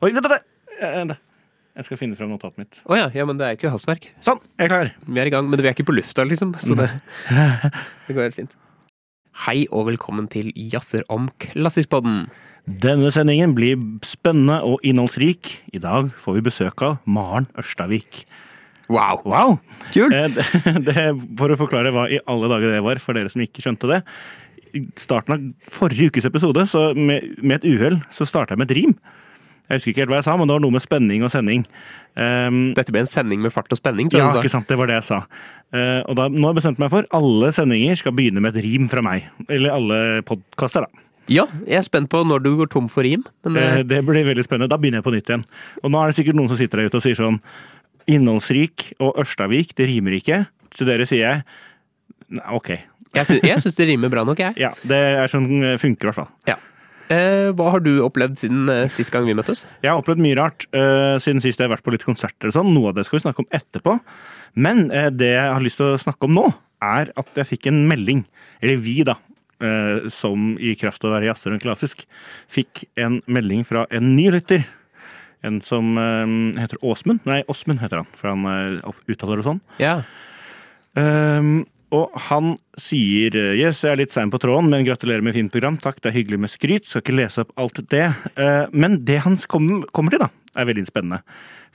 Oi, vent, vent, vent. Jeg skal finne frem notatet mitt. Å ja, ja, men det er ikke hastverk. Sånn, jeg er klar. Vi er i gang, men vi er ikke på lufta, liksom. Så det, det går helt fint. Hei og velkommen til Jazzer om klassiskpodden. Denne sendingen blir spennende og innholdsrik. I dag får vi besøk av Maren Ørstavik. Wow! Wow! Kult! Eh, Det, det, for å forklare hva i alle dager det var, for dere som ikke skjønte det. I starten av forrige ukes episode, så med, med et uhell, så starta jeg med et rim. Jeg husker ikke helt hva jeg sa, men det var noe med spenning og sending. Um, Dette ble en sending med fart og spenning, ja, ikke sant, det var det jeg sa. Uh, og da, nå har jeg bestemt meg for alle sendinger skal begynne med et rim fra meg. Eller alle podkaster, da. Ja, jeg er spent på når du går tom for rim. Men uh... det blir veldig spennende. Da begynner jeg på nytt igjen. Og nå er det sikkert noen som sitter der ute og sier sånn Innholdsrik og Ørstavik, det rimer ikke. Til dere sier jeg nei, OK. jeg, sy syns det rimer bra nok, jeg. Ja, det er sånn funker i hvert fall. Ja. Eh, hva har du opplevd siden eh, sist gang vi møttes? Jeg har opplevd mye rart eh, siden sist jeg har vært på litt konserter og sånn. Noe av det skal vi snakke om etterpå. Men det jeg har lyst til å snakke om nå, er at jeg fikk en melding. Eller vi, da. eh, som i kraft av å være jazzer og klassisk, fikk en melding fra en ny lytter. En som heter Åsmund. Nei, Åsmund heter han, for han uttaler det sånn. Ja. Um, og han sier Yes, jeg er litt sein på tråden, men gratulerer med fint program. Takk, det er hyggelig med skryt. Skal ikke lese opp alt det. Uh, men det han kommer til, da, er veldig spennende.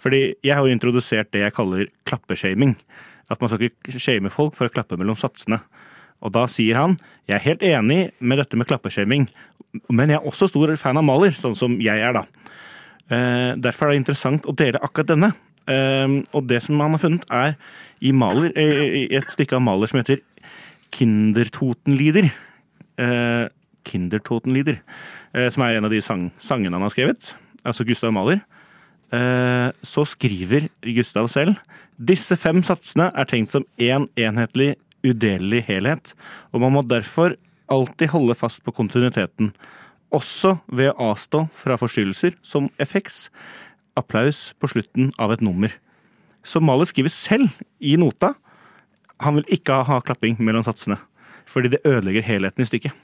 Fordi jeg har jo introdusert det jeg kaller klappeshaming. At man skal ikke shame folk for å klappe mellom satsene. Og da sier han jeg er helt enig med dette med klappeshaming, men jeg er også stor fan av Maler, sånn som jeg er, da. Eh, derfor er det interessant å dele akkurat denne. Eh, og det som han har funnet, er i Maler, eh, i et stykke av Maler som heter Kindertotenlieder. Eh, Kindertotenlieder. Eh, som er en av de sang, sangene han har skrevet. Altså Gustav Maler. Så skriver Gustav selv disse fem satsene er tenkt som én en enhetlig, udelelig helhet, og man må derfor alltid holde fast på kontinuiteten. Også ved å avstå fra forstyrrelser som effeks, applaus på slutten av et nummer. Så Mahler skriver selv i nota han vil ikke ha klapping mellom satsene. Fordi det ødelegger helheten i stykket.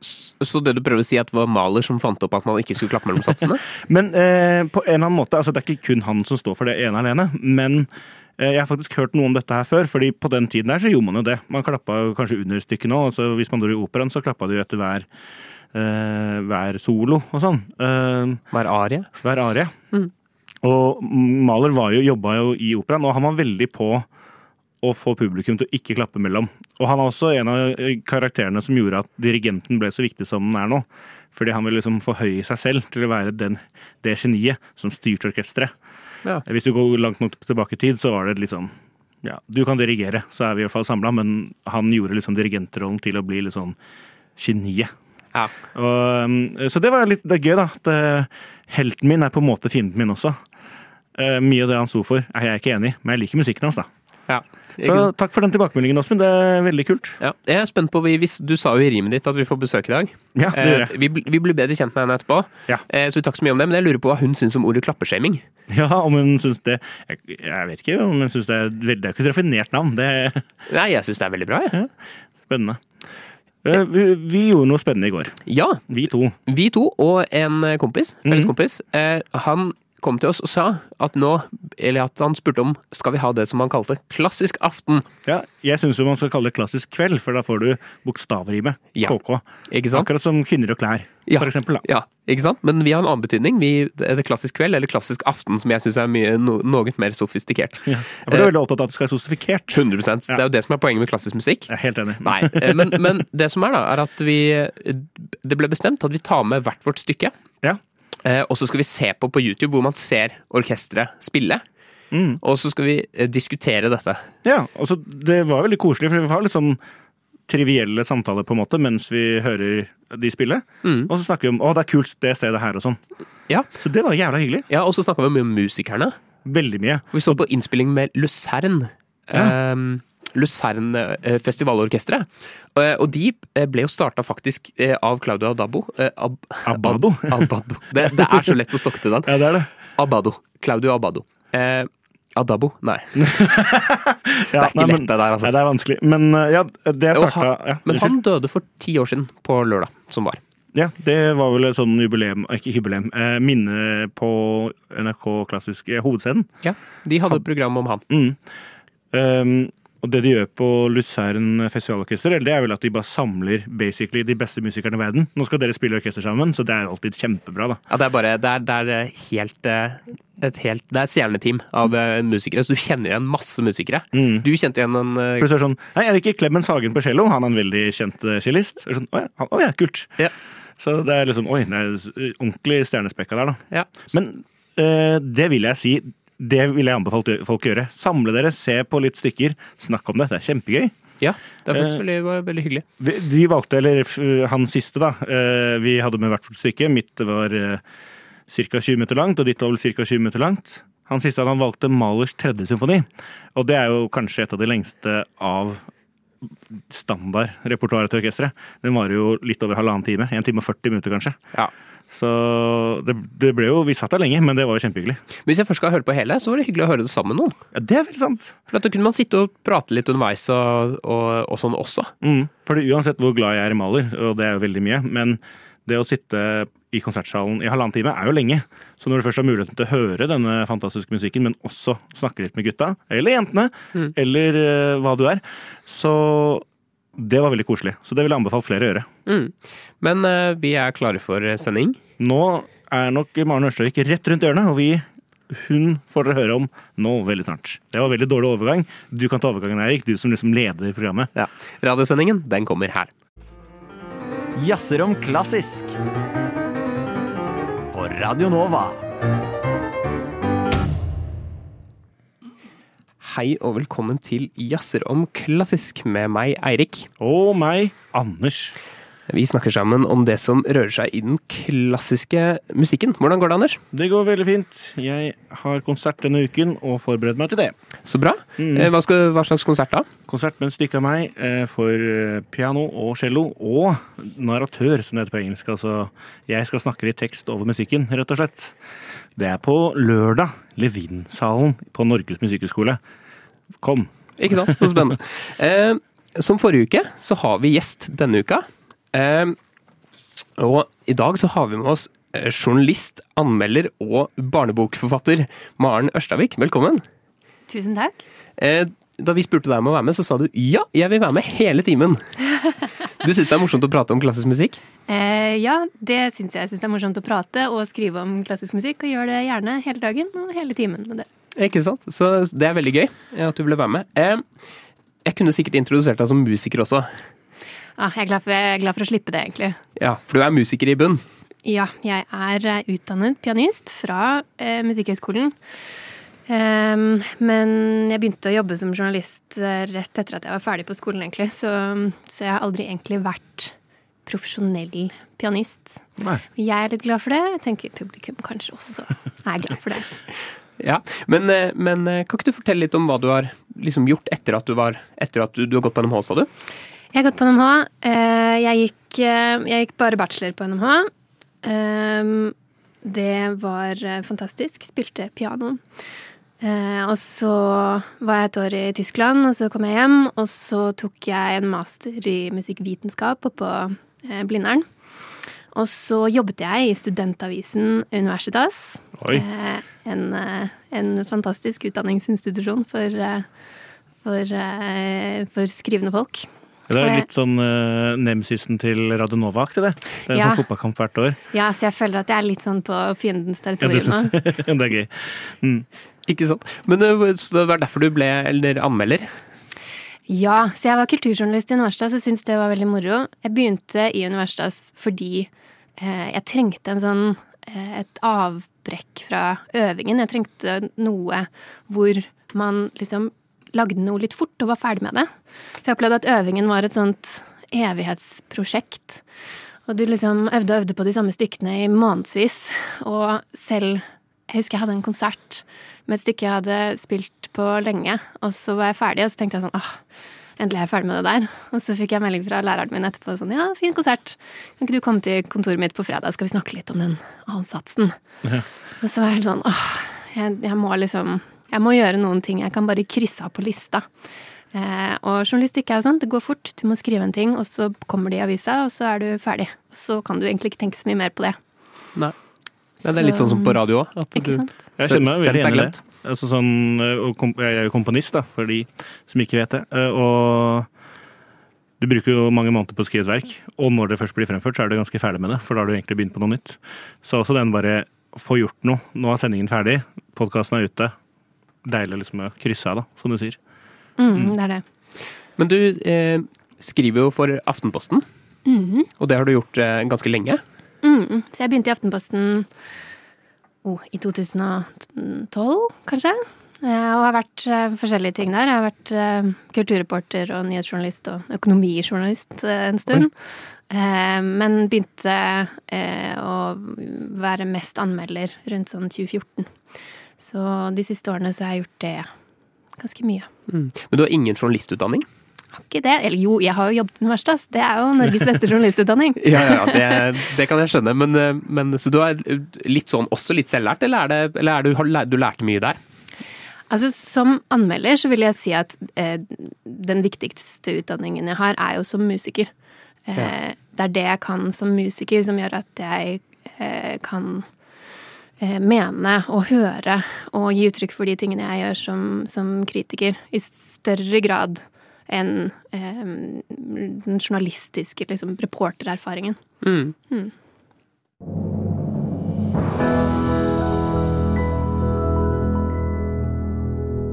Så det du prøver å si, at det var Mahler som fant opp at man ikke skulle klappe mellom satsene? Men eh, på en eller annen måte, altså det er ikke kun han som står for det ene alene, men eh, jeg har faktisk hørt noe om dette her før, fordi på den tiden her så gjorde man jo det. Man klappa kanskje under stykket nå, og hvis man dro i operaen, så klappa de etter hver, hver solo og sånn. Eh, Hver arie? hver arie. Mm. Og Mahler var jo, jobba jo i operaen, og han var veldig på å få publikum til å ikke klappe mellom. Og han er også en av karakterene som gjorde at dirigenten ble så viktig som den er nå. Fordi han vil liksom forhøye seg selv til å være den, det geniet som styrte orkesteret. Ja. Hvis du går langt nok tilbake i tid, så var det litt sånn ja, Du kan dirigere, så er vi i hvert fall samla, men han gjorde liksom dirigentrollen til å bli litt sånn geniet. Ja. Og, um, så det var litt det gøy, da. At uh, helten min er på en måte fienden min også. Uh, mye av det han sto for, er jeg ikke enig i, men jeg liker musikken hans, da. ja. Så takk for den tilbakemeldingen, Åsmund. Det er veldig kult. Ja, jeg er spent på, hvis Du sa jo i rimet ditt at vi får besøk i dag. Ja, det gjør Eh, jeg. vi, bl- vi blir bedre kjent med henne etterpå, Ja. eh, så vi takker så mye om det. Men jeg lurer på hva hun syns om ordet klappeshaming. Ja, om hun syns det jeg, jeg vet ikke om hun syns det er veldig Det er ikke et raffinert navn. Det Nei, jeg syns det er veldig bra, jeg. spennende. Uh, vi, vi gjorde noe spennende i går. Ja, Vi to. vi to og en eh, kompis, Mhm. felles kompis, eh, han kom til oss og sa at nå Eller at han spurte om skal vi ha det som han kalte klassisk aften. Ja, jeg syns man skal kalle det klassisk kveld, for da får du bokstavrime. Ja. KK. Akkurat som kvinner og klær, Ja. for eksempel. Da. Ja, ikke sant? Men vi har en annen betydning. Vi, det er klassisk kveld eller klassisk aften, som jeg syns er mye, no, noe mer sofistikert. Ja. For du er veldig opptatt av at det skal være sofistikert? 100 ja. Det er jo det som er poenget med klassisk musikk. Jeg er helt enig. Nei, eh, men, men det som er da, er at vi Det ble bestemt at vi tar med hvert vårt stykke. Ja. Eh, og så skal vi se på på YouTube hvor man ser orkesteret spille. Mm. Og så skal vi eh, diskutere dette. Ja, og så Det var veldig koselig, for vi har litt sånn trivielle samtaler på en måte mens vi hører de spille. Mm. Og så snakker vi om å, det er kult det stedet her og sånn. Ja, Så det var jævla hyggelig. ja Og så snakka vi mye om musikerne. Veldig mye. Vi så på innspilling med Luzern. Ja. Um, Lucerne eh, Festivalorkesteret. Eh, Og de eh, ble jo starta faktisk eh, av Claudio Adabo. Eh, Ab Abado. Abado. Det, det er så lett å stokke til den. Ja, det er det. Abado. Claudio Abado. Eh, Adabo? Nei. Ja, det er ikke lett, det der, altså. Nei, det er vanskelig. Men uh, ja, det starta han, ja, men unnskyld. han døde for ti år siden på lørdag, som var. Ja, det var vel et sånn jubileum, ikke jubileum, eh, minne på NRK Klassisk eh, Hovedscenen. Ja, De hadde et program om han. Mm. Um, og det de gjør på Luzern festivalorkester, det er vel at de bare samler basically de beste musikerne i verden. Nå skal dere spille orkester sammen, så det er alltid kjempebra, da. Ja, det er bare Det er, det er helt eh, et helt Det er et stjerneteam av eh, musikere, så du kjenner igjen masse musikere. Mm. Du kjente igjen en uh, Plutselig sånn Nei, er det ikke Clemens Hagen på cello? Han er en veldig kjent cellist. Sånn, å, ja, å ja, kult. Ja. Så det er liksom Oi, det er ordentlig stjernespekka der, da. Ja. Men det vil jeg si det vil jeg anbefale folk å gjøre. Samle dere, se på litt stykker, snakk om det. Det er kjempegøy. ja, det er faktisk Eh, veldig, var veldig hyggelig. Vi, vi valgte, eller han siste, da. eh, vi hadde med hvert vårt stykke. Mitt var uh, ca. 20 minutter langt, og ditt var vel ca. 20 minutter langt. Han siste han valgte Malers tredje symfoni. Og det er jo kanskje et av de lengste av standardrepertoaret til orkesteret. Den varer jo litt over halvannen time. En time og 40 minutter, kanskje. Ja. Så det, det ble jo Vi satt der lenge, men det var jo kjempehyggelig. Men hvis jeg først skal høre på hele, så var det hyggelig å høre det sammen med noen. Ja, det er veldig sant. For Da kunne man sitte og prate litt underveis og, og, og sånn også. Mm. For uansett hvor glad jeg er i Maler, og det er jo veldig mye, men det å sitte i konsertsalen i halvannen time er jo lenge. Så når du først har muligheten til å høre denne fantastiske musikken, men også snakke litt med gutta, eller jentene, Mm. eller uh, hva du er, så det var veldig koselig. Så det vil jeg anbefale flere å gjøre. Mm. Men uh, vi er klare for sending. Nå er nok Maren Ørstavik rett rundt hjørnet, og vi hun får dere høre om nå veldig snart. Det var veldig dårlig overgang. Du kan ta overgangen, Eirik. Du som liksom leder programmet. Ja. Radiosendingen, den kommer her. Jazzer om klassisk. På Radio Nova. Hei og velkommen til Jazzer om klassisk med meg, Eirik. Og meg, Anders. Vi snakker sammen om det som rører seg i den klassiske musikken. Hvordan går det, Anders? Det går veldig fint. Jeg har konsert denne uken og forbereder meg til det. Så bra. Mm. Eh, Hva, skal, hva slags konsert da? Konsert med et stykke av meg eh, for eh, piano og cello og narratør, som det heter på engelsk. Altså, jeg skal snakke litt tekst over musikken, rett og slett. Det er på lørdag. Levinsalen på Norges musikkhøgskole. Kom. Ikke sant? Så spennende. Eh, som forrige uke, så har vi gjest denne uka. Eh, og i dag så har vi med oss eh, journalist, anmelder og barnebokforfatter Maren Ørstavik. Velkommen. Tusen takk. Eh, da vi spurte deg om å være med, så sa du ja, jeg vil være med hele timen. Du syns det er morsomt å prate om klassisk musikk? Eh, ja, det syns jeg. Jeg syns det er morsomt å prate og skrive om klassisk musikk, og gjør det gjerne hele dagen og hele timen med det. Ikke sant? Så det er veldig gøy eh, at du ville være med. Eh, jeg kunne sikkert introdusert deg som musiker også. Ah, jeg, er glad for, jeg er glad for å slippe det, egentlig. Ja, For du er musiker i bunn. Ja, jeg er eh, utdannet pianist fra eh, Musikkhøgskolen. Um, men jeg begynte å jobbe som journalist rett etter at jeg var ferdig på skolen, egentlig. Så, så jeg har aldri egentlig vært profesjonell pianist. Nei. Jeg er litt glad for det. Jeg tenker publikum kanskje også er glad for det. Ja, men, eh, men eh, kan ikke du fortelle litt om hva du har liksom gjort etter at du, var, etter at du, du har gått på NMH, sa du? Jeg har gått på NMH. Eh, Jeg gikk, jeg gikk bare bachelor på NMH. Ehm, Det var fantastisk. Spilte piano. Og så var jeg et år i Tyskland, og så kom jeg hjem. Og så tok jeg en master i musikkvitenskap oppå Blindern. Og så jobbet jeg i studentavisen Universitas. Oi. Eh, En, eh, en fantastisk utdanningsinstitusjon for, eh, for, eh, for skrivende folk. Det er litt sånn uh, nemsisen til Radio Nova-aktig, det. Det er en Ja. sånn fotballkamp hvert år. Ja, så jeg føler at jeg er litt sånn på fiendens territorium nå. Ja, det er gøy. Mm. Ikke sant? Men så det var derfor du ble eller anmelder? Ja, så jeg var kulturjournalist i Universitas og syntes det var veldig moro. Jeg begynte i Universitas fordi eh, jeg trengte en sånn et et avbrekk fra øvingen. Jeg trengte noe hvor man liksom lagde noe litt fort og var ferdig med det. For jeg opplevde at øvingen var et sånt evighetsprosjekt. Og du liksom øvde og øvde på de samme stykkene i månedsvis. Og selv Jeg husker jeg hadde en konsert med et stykke jeg hadde spilt på lenge, og så var jeg ferdig, og så tenkte jeg sånn åh, endelig er jeg ferdig med det der. Og så fikk jeg melding fra læreren min etterpå sånn ja, fin konsert. Kan ikke du komme til kontoret mitt på fredag, skal vi snakke litt om den ansatsen? Ja. Og så var jeg helt sånn åh, jeg, jeg må liksom Jeg må gjøre noen ting. Jeg kan bare krysse av på lista. Eh, og journalistikk er jo sånn, det går fort. Du må skrive en ting, og så kommer det i avisa, og så er du ferdig. Og så kan du egentlig ikke tenke så mye mer på det. Nei. Men det er litt sånn som på radio òg. Ikke sant? Jeg kjenner meg Selv Altså sånn, eh, og kom, jeg er jo komponist, da, for de som ikke vet det. Eh, Og du bruker jo mange måneder på å skrive et verk, og når det først blir fremført, så er du ganske ferdig med det, for da har du egentlig begynt på noe nytt. Så også den bare få gjort noe. Nå er sendingen ferdig, podkasten er ute. Deilig liksom å krysse av, da, som du sier. Mm, det er det. Men du eh, skriver jo for Aftenposten, Mhm. og det har du gjort eh, ganske lenge. Mm. Så jeg begynte i Aftenposten oh, i 2012, kanskje. Eh, og har vært eh, forskjellige ting der. Jeg har vært eh, kulturreporter og nyhetsjournalist og økonomijournalist en stund. Men begynte å være mest anmelder rundt sånn 2014. Så de siste årene så har jeg gjort det ganske mye. Men du har ingen journalistutdanning? Har ikke det? Eller jo, jeg har jo jobbet på universitet. Det er jo Norges beste journalistutdanning. Ja, ja, det, det kan jeg skjønne. Men, eh, men så du er litt sånn, også litt selvlært, eller, er det, eller er du, har du lærte mye der? Altså, Som anmelder så vil jeg si at eh, den viktigste utdanningen jeg har, er jo som musiker. Eh, Ja. Det er det jeg kan som musiker som gjør at jeg eh, kan eh, mene og høre og gi uttrykk for de tingene jeg gjør som, som kritiker, i større grad enn eh, den journalistiske liksom, reportererfaringen. Mm.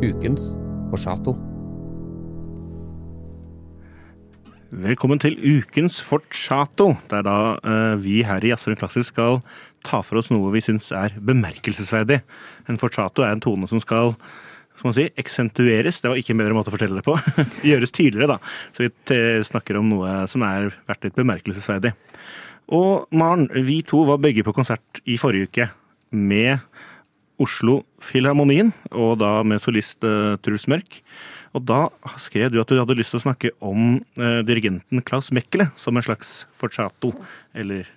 Ukens Forsato. Velkommen til ukens Forsato. Det er da eh, vi her i Jazzoren Klassisk skal ta for oss noe vi syns er bemerkelsesverdig. En Forsato er en tone som skal skal man si, eksentueres. Det var ikke en bedre måte å fortelle det på. Gjøres tydeligere, da. Så vi snakker om noe som er vært litt bemerkelsesverdig. Og Maren, vi to var begge på konsert i forrige uke med Oslo Filharmonien, og da med solist uh, Truls Mørk. Og da skrev du at du hadde lyst til å snakke om eh, dirigenten Klaus Mekkele som en slags forchato, eller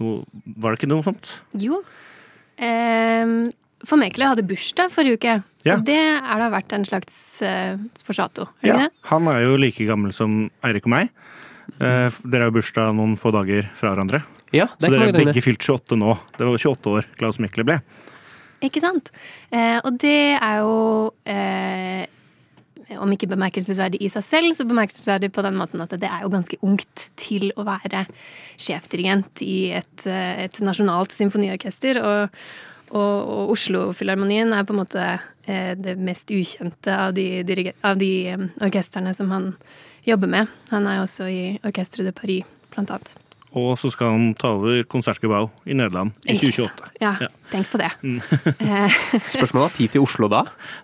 noe Var det ikke noe sånt? Jo. Eh, for Mekkele hadde bursdag forrige uke. Ja. Og det er da vært en slags uh, Sporsato? Er det ikke det? Han er jo like gammel som Eirik og meg. Uh, dere har jo bursdag noen få dager fra hverandre. Ja, det Så er dere har er begge fylt 28 nå. Det var 28 år Klaus Mekkele ble. Ikke sant? Uh, og det er jo uh, om ikke bemerkelsesverdig i seg selv, så bemerkelsesverdig på den måten at det er jo ganske ungt til å være sjefdirigent i et, eh, et nasjonalt symfoniorkester. Og, og, og Oslo-filharmonien er på en måte eh, det mest ukjente av de, dirige- av de um, orkestrene som han jobber med. Han er også i Orchestre de Paris, blant annet. Og så skal han ta over Konsertgebouw i Nederland i 2028. Ja, Ja. tenk på det. Mm. Spørsmålet er tid til Oslo da?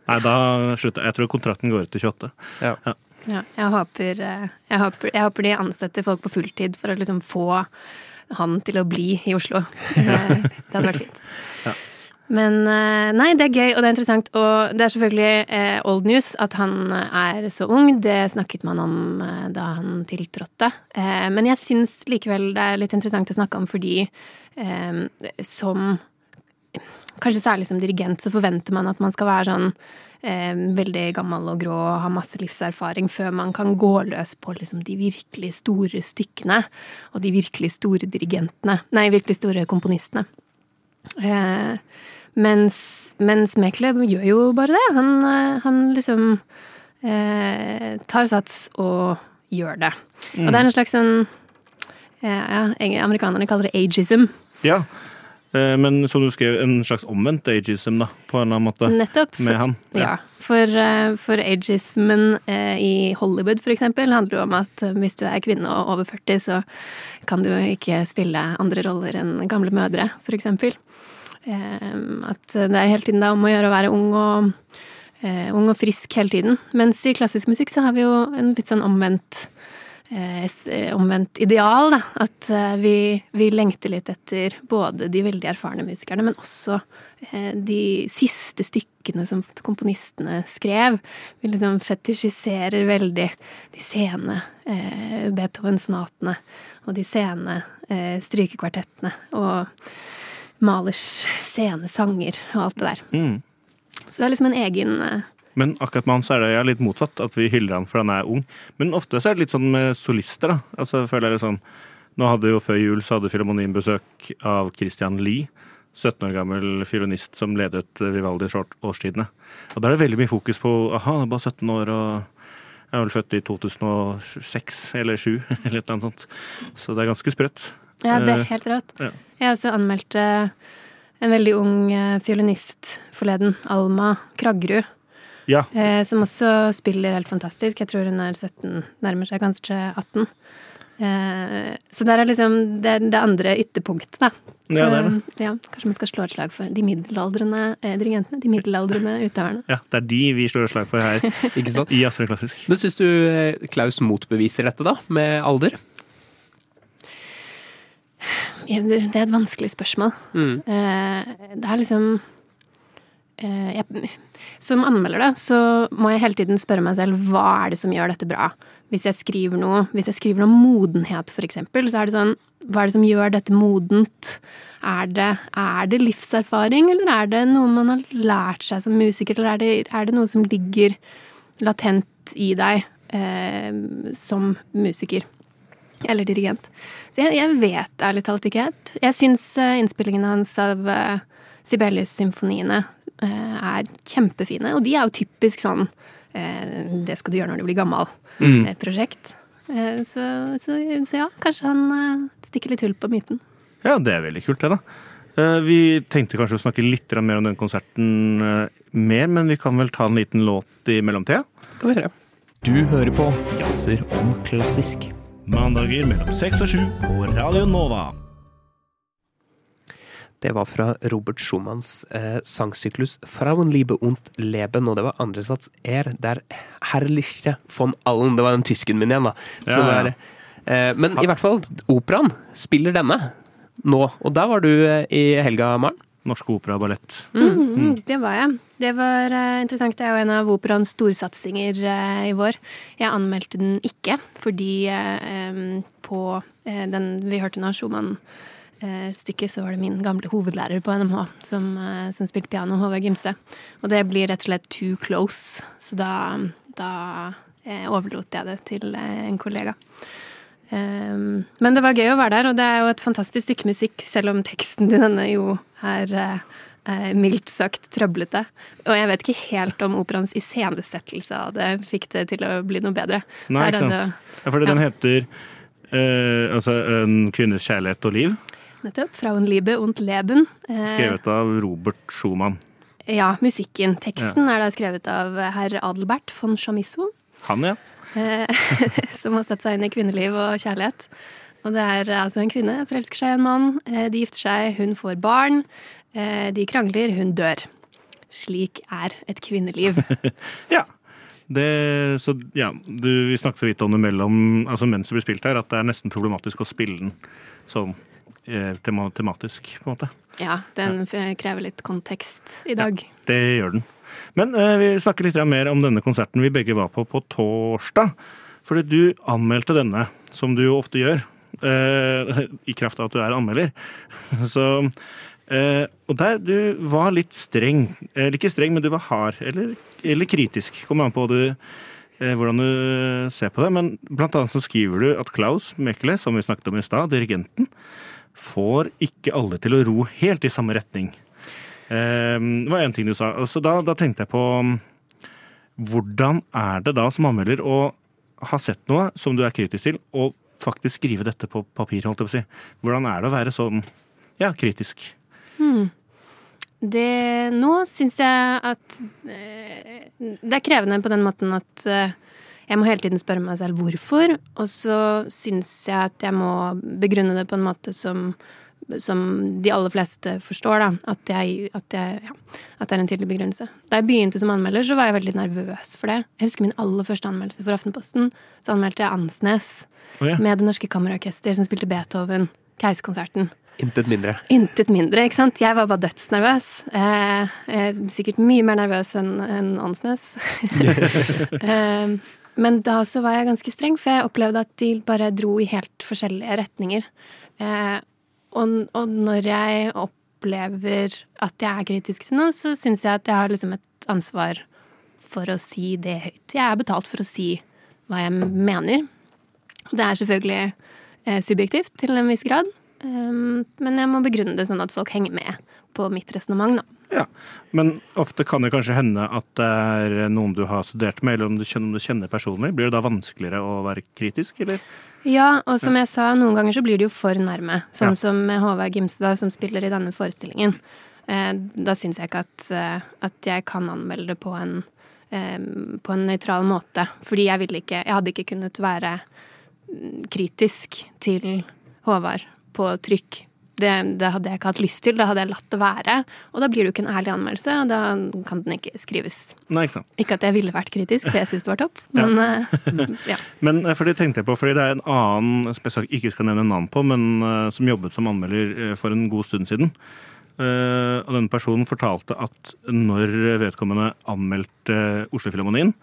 Nei, da slutter jeg. Jeg tror kontrakten går ut til 28. Ja. Ja, jeg håper, eh, jeg, håper, jeg håper de ansetter folk på fulltid for å liksom få han til å bli i Oslo. Det, det hadde vært fint. Ja. Men eh, nei, det er gøy, og det er interessant. Og det er selvfølgelig eh, old news at han er så ung. Det snakket man om eh, da han tiltrådte. Eh, men jeg syns likevel det er litt interessant å snakke om fordi eh, som Kanskje særlig som dirigent så forventer man at man skal være sånn eh, veldig gammel og grå og ha masse livserfaring før man kan gå løs på liksom, de virkelig store stykkene og de virkelig store dirigentene. Nei, virkelig store komponistene. Eh, mens, mens Mekle gjør jo bare det. Han, eh, han liksom eh, tar sats og gjør det. Og det er en slags sånn ja, Amerikanerne kaller det ageism. Ja. Eh, Men som du skrev, en slags omvendt ageism, da, på en eller annen måte, Nettopp. med han. Ja, for, eh, for ageismen i Hollywood for eksempel handler jo om at hvis du er kvinne og over 40, så kan du ikke spille andre roller enn gamle mødre, for eksempel. Eh, At det er hele tiden da om å gjøre å være ung og, eh, ung og frisk hele tiden. Mens i klassisk musikk så har vi jo en litt sånn omvendt eh, omvendt ideal, da. At vi, vi lengter litt etter både de veldig erfarne musikerne, men også de siste stykkene som komponistene skrev. Vi liksom fetisjiserer veldig de sene Beethoven-sonatene og de sene strykekvartettene og Malers sene sanger og alt det der. Mm. Så det er liksom en egen, eh, Men akkurat med han så er det litt motsatt, at vi hyller han for han er ung. Men ofte så er det litt sånn med solister, da. Altså, føler jeg det sånn Nå hadde jo før jul så hadde Filharmonien besøk av Christian Lie. 17 år gammel fiolinist som ledet Vivaldi-årstidene. Og da er det veldig mye fokus på aha, han er bare 17 år og jeg er vel født i 2006 eller 2007 eller et eller annet sånt. Så det er ganske sprøtt. Ja, det er Eh, helt rått. ja. Jeg også anmeldte en veldig ung eh, fiolinist forleden, Alma Kraggerud, Ja, eh, som også spiller helt fantastisk. Jeg tror hun er 17, nærmer seg kanskje 18. Eh, så der er liksom det, er det andre ytterpunktet, da. Så, Ja, det er det. ja, kanskje man skal slå et slag for de middelaldrende eh, dirigentene. De middelaldrende utøverne. ja, det er de vi slår et slag for her Ikke sant? i Jazzer Klassisk. Men syns du eh, Klaus motbeviser dette, da? Med alder? Ja, Det det er et vanskelig spørsmål. Mm. Eh, Det er liksom eh, jeg, Som anmelder, da, så må jeg hele tiden spørre meg selv hva er det som gjør dette bra. Hvis jeg skriver noe Hvis jeg skriver om modenhet, for eksempel, så er det sånn Hva er det som gjør dette modent? Er det, er det livserfaring, eller er det noe man har lært seg som musiker, eller er det, er det noe som ligger latent i deg eh, som musiker? Eller dirigent. Så jeg, jeg vet ærlig talt ikke helt. Jeg syns eh, innspillingene hans av eh, Sibelius-symfoniene eh, er kjempefine. Og de er jo typisk sånn eh, Det skal du gjøre når du blir gammel. Mm. eh, Prosjekt. Så, så, så ja, kanskje han stikker litt hull på myten. Ja, det er veldig kult, det, da. Eh, Vi tenkte kanskje å snakke litt mer om den konserten mer, men vi kan vel ta en liten låt i mellomtida. Du hører på Jazzer om klassisk. Mandager mellom seks og sju på Radio Nova. Det var fra Robert Schumanns eh, sangsyklus 'Frauenliebe und Leben', og det var andre sats er der 'Herrliche von allen'. Det var den tysken min igjen, da. Ja, ja. er, eh, men i hvert fall, operaen spiller denne nå, og der var du eh, i helga, Maren. Norsk opera og ballett. Mm, det var jeg. Det var uh, interessant. Det er jo en av operaens storsatsinger uh, i vår. Jeg anmeldte den ikke fordi uh, um, på den vi hørte nå, Schumann-stykket, så var det min gamle hovedlærer på NMH som, som spilte piano, Håvard Gimse. Og det blir rett og slett too close, så da, da overlot jeg det til en kollega. Um, men det var gøy å være der, og det er jo et fantastisk stykke musikk, selv om teksten til denne jo er, eh, er mildt sagt trøblete. Og jeg vet ikke helt om operaens iscenesettelse av det fikk det til å bli noe bedre. Nei, ikke sant. altså- Ja, fordi den ja. heter uh, altså En kvinnes kjærlighet og liv, Nettopp. 'Frauenliebe und Leben'. Eh, skrevet av Robert Schumann. ja, musikken. Teksten er da skrevet av herr Adelbert von Chamisso. Han, ja. Eh, som har satt seg inn i kvinneliv og kjærlighet. Og det er altså en kvinne forelsker seg i en mann, eh, de gifter seg, hun får barn, eh, de krangler, hun dør. Slik er et kvinneliv. Ja. Det, så ja, du, Vi snakket så vidt om det mellom, altså mens det blir spilt her, at det er nesten problematisk å spille den sånn eh, tema, tematisk, på en måte. Ja, den krever litt kontekst i dag. Det gjør den. Men eh, vi snakker litt mer om denne konserten vi begge var på på torsdag. Fordi du anmeldte denne, som du jo ofte gjør, eh, i kraft av at du er anmelder. Så, eh, og der du var litt streng. Eller ikke streng, men du var hard. Eller, eller kritisk. Kommer an på du, eh, hvordan du ser på det. Men blant annet så skriver du at Klaus Mekele, som vi snakket om i stad, dirigenten, får ikke alle til å ro helt i samme retning. Eh, Det var én ting du sa. Så da, da tenkte jeg på um, hvordan er det da som anmelder å ha sett noe som du er kritisk til, og faktisk skrive dette på papir? holdt jeg på å si. Hvordan er det å være sånn ja, kritisk? Det, nå syns jeg at eh, det er krevende på den måten at eh, jeg må hele tiden spørre meg selv hvorfor, og så syns jeg at jeg må begrunne det på en måte som, som de aller fleste forstår, da. At, jeg, at, jeg, ja, at det er en tydelig begrunnelse. Da jeg begynte som anmelder, så var jeg veldig nervøs for det. Jeg husker min aller første anmeldelse for Aftenposten. Så anmeldte jeg Ansnes oh, ja. med Det Norske Kammerorkester som spilte Beethoven, Keiserkonserten. Intet mindre. Intet mindre, ikke sant? Jeg var bare dødsnervøs. Eh, eh, sikkert mye mer nervøs enn en Ansnes. eh, men da så var jeg ganske streng, for jeg opplevde at de bare dro i helt forskjellige retninger. Eh, og, og når jeg opplever at jeg er kritisk til noe, så syns jeg at jeg har liksom et ansvar for å si det høyt. Jeg er betalt for å si hva jeg mener. Det er selvfølgelig eh, subjektivt til en viss grad, um, men jeg må begrunne det sånn at folk henger med på mitt resonnement, da. Ja, Men ofte kan det kanskje hende at det er noen du har studert med, eller om du kjenner, om du kjenner personlig. Blir det da vanskeligere å være kritisk, eller? Ja, og som jeg sa, noen ganger så blir det jo for nærme. Sånn Ja. som Håvard Gimstad, som spiller i denne forestillingen. Eh, da syns jeg ikke at, eh, at jeg kan anmelde det på en, eh, på en nøytral måte. Fordi jeg ville ikke Jeg hadde ikke kunnet være mm, kritisk til Håvard på trykk. Det, det hadde jeg ikke hatt lyst til. Da hadde jeg latt det være. Og da blir det jo ikke en ærlig anmeldelse, og da kan den ikke skrives. Nei, ikke. Ikke at jeg ville vært kritisk, for jeg syns det var topp, men ja. ja. Men eh, for det tenkte jeg på, fordi det er en annen som jeg ikke skal nevne navn på, men eh, som jobbet som anmelder eh, for en god stund siden. Eh, og denne personen fortalte at når vedkommende anmeldte Oslofilharmonien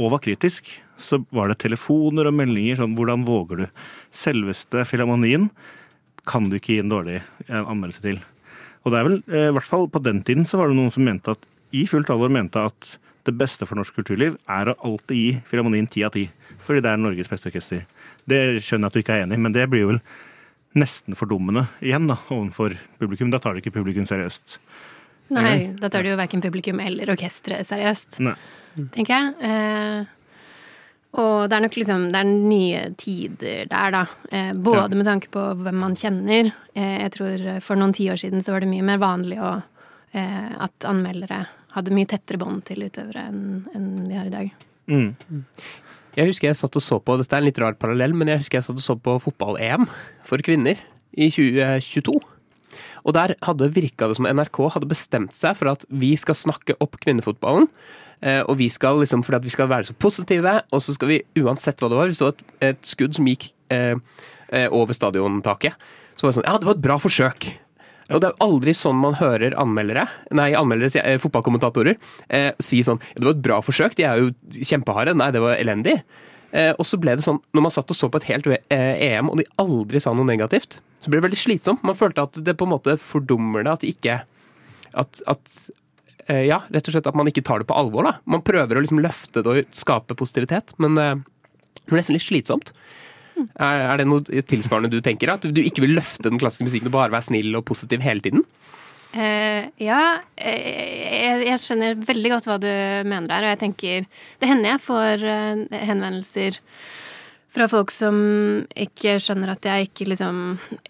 og var kritisk, så var det telefoner og meldinger sånn 'Hvordan våger du?' Selveste Filharmonien kan du ikke gi en dårlig eh, anmeldelse til. Og det er vel, eh, i hvert fall på den tiden, så var det noen som mente at i fullt alvor mente at det beste for norsk kulturliv er å alltid gi Filharmonien ti av ti. Fordi det er Norges beste orkester. Det skjønner jeg at du ikke er enig i, men det blir vel nesten fordummende igjen da, overfor publikum. Da tar du ikke publikum seriøst. Nei, da tar du jo verken publikum eller orkesteret seriøst, Nei. tenker jeg. Eh, og det er nok liksom Det er nye tider der, da. Eh, både Ja. med tanke på hvem man kjenner. Eh, jeg tror for noen tiår siden så var det mye mer vanlig å, eh, at anmeldere hadde mye tettere bånd til utøvere enn en vi har i dag. Mm. Jeg husker jeg satt og så på, dette er en litt rar parallell, men jeg husker jeg satt og så på fotball-EM for kvinner i 2022. Og der hadde virka det som NRK hadde bestemt seg for at vi skal snakke opp kvinnefotballen. eh, Og vi skal liksom, fordi at vi skal være så positive, og så skal vi uansett hva det var Hvis det var et, et skudd som gikk eh, eh, over stadiontaket, så var det sånn Ja, det var et bra forsøk. Og det er jo aldri sånn man hører anmeldere, nei, anmeldere, eh, fotballkommentatorer, eh, si sånn Det var et bra forsøk, de er jo kjempeharde. Nei, det var elendig. Eh, og så ble det sånn, når man satt og så på et helt eh, EM, og de aldri sa noe negativt, så ble det veldig slitsomt. Man følte at det på en måte fordummer det, at ikke At, at eh, Ja, rett og slett at man ikke tar det på alvor, da. Man prøver å liksom løfte det og skape positivitet, men eh, det blir nesten litt slitsomt. Er, er det noe tilsvarende du tenker? At du ikke vil løfte den klassiske musikken og bare være snill og positiv hele tiden? Uh, ja, jeg, jeg skjønner veldig godt hva du mener der, og jeg tenker Det hender jeg får uh, henvendelser fra folk som ikke skjønner at jeg ikke liksom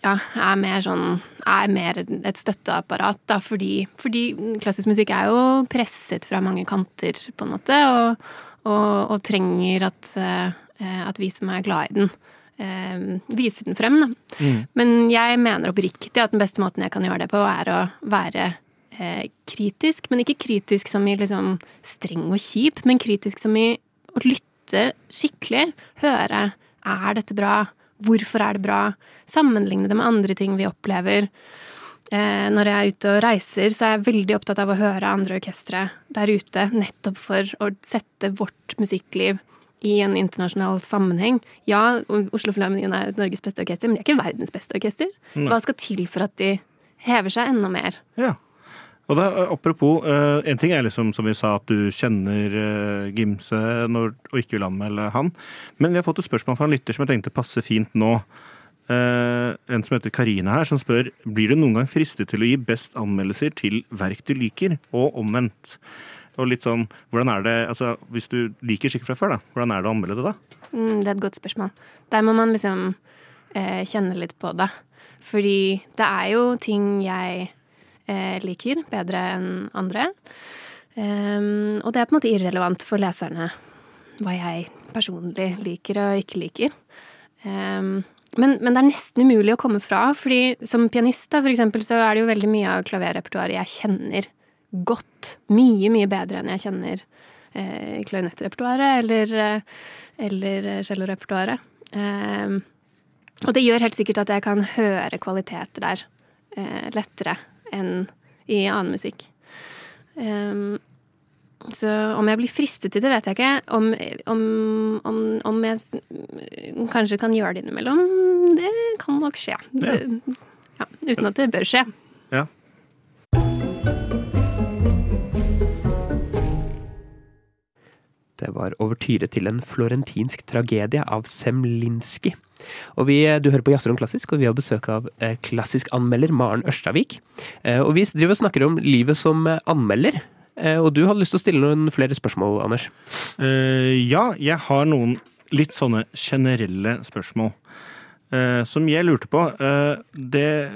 ja, er mer sånn Er mer et støtteapparat, da, fordi, fordi klassisk musikk er jo presset fra mange kanter, på en måte, og, og, og trenger at, eh, at vi som er glad i den, eh, viser den frem, da. Men jeg mener oppriktig at den beste måten jeg kan gjøre det på, er å være eh, kritisk. Men ikke kritisk som i liksom streng og kjip, men kritisk som i å lytte skikkelig. Høre er dette bra? Hvorfor er det bra? Sammenligne det med andre ting vi opplever. Eh, når jeg er ute og reiser, så er jeg veldig opptatt av å høre andre orkestre der ute, nettopp for å sette vårt musikkliv i en internasjonal sammenheng. Ja, Oslo Filharmonien er Norges beste orkester, men de er ikke verdens beste orkester. Hva skal til for at de hever seg enda mer? Ja. Og da, eh, apropos, eh, en ting er liksom som vi sa at du kjenner eh, Gimse når, og ikke vil anmelde han. Men vi har fått et spørsmål fra en lytter som jeg tenkte passer fint nå. En som heter Karina her, som spør blir du noen gang fristet til å gi best anmeldelser til verk du liker, og omvendt. Og litt sånn, hvordan er det, altså Hvis du liker skikkelig fra før, da, hvordan er det å anmelde det da? Mm, det er et godt spørsmål. Der må man liksom eh, kjenne litt på det. Fordi det er jo ting jeg liker bedre enn andre. Ehm, og det er på en måte irrelevant for leserne hva jeg personlig liker og ikke liker. Ehm, men, men det er nesten umulig å komme fra, fordi som pianist da, for eksempel, så er det jo veldig mye av klaverrepertoaret jeg kjenner godt. Mye, mye bedre enn jeg kjenner eh, klarinettrepertoaret eller, eh, eller cellorepertoaret. Eh, og det gjør helt sikkert at jeg kan høre kvaliteter der eh, lettere enn i annen musikk. Um, så om jeg blir fristet til det, vet jeg ikke. Om, om, om, om jeg kanskje kan gjøre det innimellom, det kan nok skje. Det, ja, uten at det bør skje. Ja. var overtyre til en florentinsk tragedie av Semlinski. Og vi, Du hører på Jazzrom klassisk, og vi har besøk av klassiskanmelder klassisk anmelder Maren Ørstavik. Eh, og vi driver og snakker om livet som eh, anmelder. Eh, og du hadde lyst til å stille noen flere spørsmål, Anders. Uh, ja, jeg har noen litt sånne generelle spørsmål. uh, som jeg lurte på. Uh, det,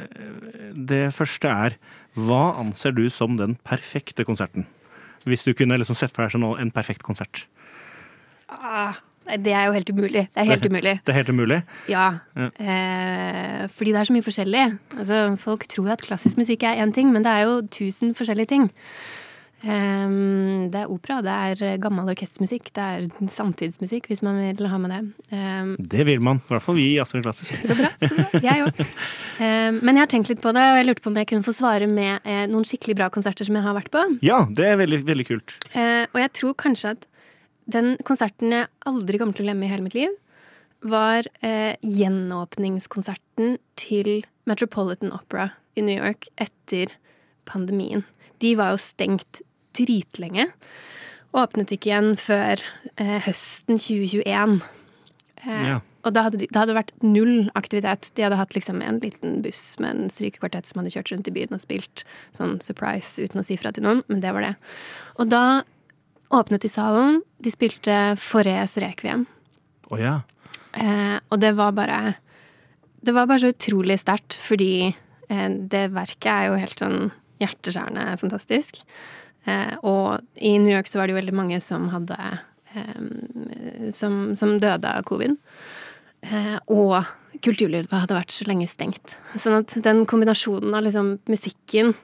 det første er Hva anser du som den perfekte konserten? Hvis du kunne liksom sett for deg sånn en perfekt konsert. Ah, det er jo helt umulig. Det er helt umulig. Det er helt umulig. Ja. Ja. Eh, fordi det er så mye forskjellig. Altså, folk tror at klassisk musikk er én ting, men det er jo tusen forskjellige ting. Eh, det er opera, det er gammel orkestermusikk, det er samtidsmusikk, hvis man vil ha med det. Eh, Det vil man. I hvert fall vi i Astrid Klassisk. så bra. så bra, Jeg òg. Eh, men jeg har tenkt litt på det, og jeg lurte på om jeg kunne få svare med eh, noen skikkelig bra konserter som jeg har vært på. Ja, det er veldig, veldig kult. Eh, og jeg tror kanskje at den konserten jeg aldri kommer til å glemme i hele mitt liv, var eh, gjenåpningskonserten til Metropolitan Opera i New York etter pandemien. De var jo stengt dritlenge. Åpnet ikke igjen før eh, høsten 2021. Eh, Ja. Og da hadde de- det hadde vært null aktivitet. De hadde hatt liksom en liten buss med en strykekvartett som hadde kjørt rundt i byen og spilt sånn surprise uten å si fra til noen, men det var det. Og da åpnet de salen. De spilte Forés Requiem. Oh, ja. Eh, og det var bare Det var bare så utrolig sterkt, fordi eh, det verket er jo helt sånn hjerteskjærende fantastisk. Eh, og i New York så var det jo veldig mange som hadde eh, som, som døde av covid. Eh, og kulturlivet hadde vært så lenge stengt. Sånn at den kombinasjonen av liksom musikken,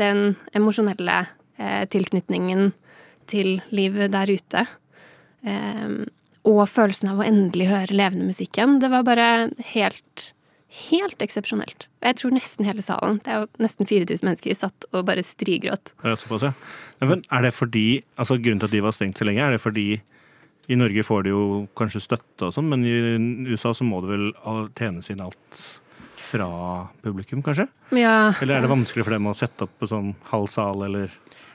den emosjonelle eh, tilknytningen til livet der ute, eh, og følelsen av å endelig høre levende musikk igjen, det var bare helt Helt eksepsjonelt. Og jeg tror nesten hele salen, det er jo nesten 4000 mennesker, satt og bare strigråt. Er det fordi, altså Grunnen til at de var stengt så lenge, er det fordi i Norge får de jo kanskje støtte og sånn, men i USA så må det vel tjenes inn alt fra publikum, kanskje? Ja, Eller er det vanskelig for dem å sette opp på sånn halv sal, eller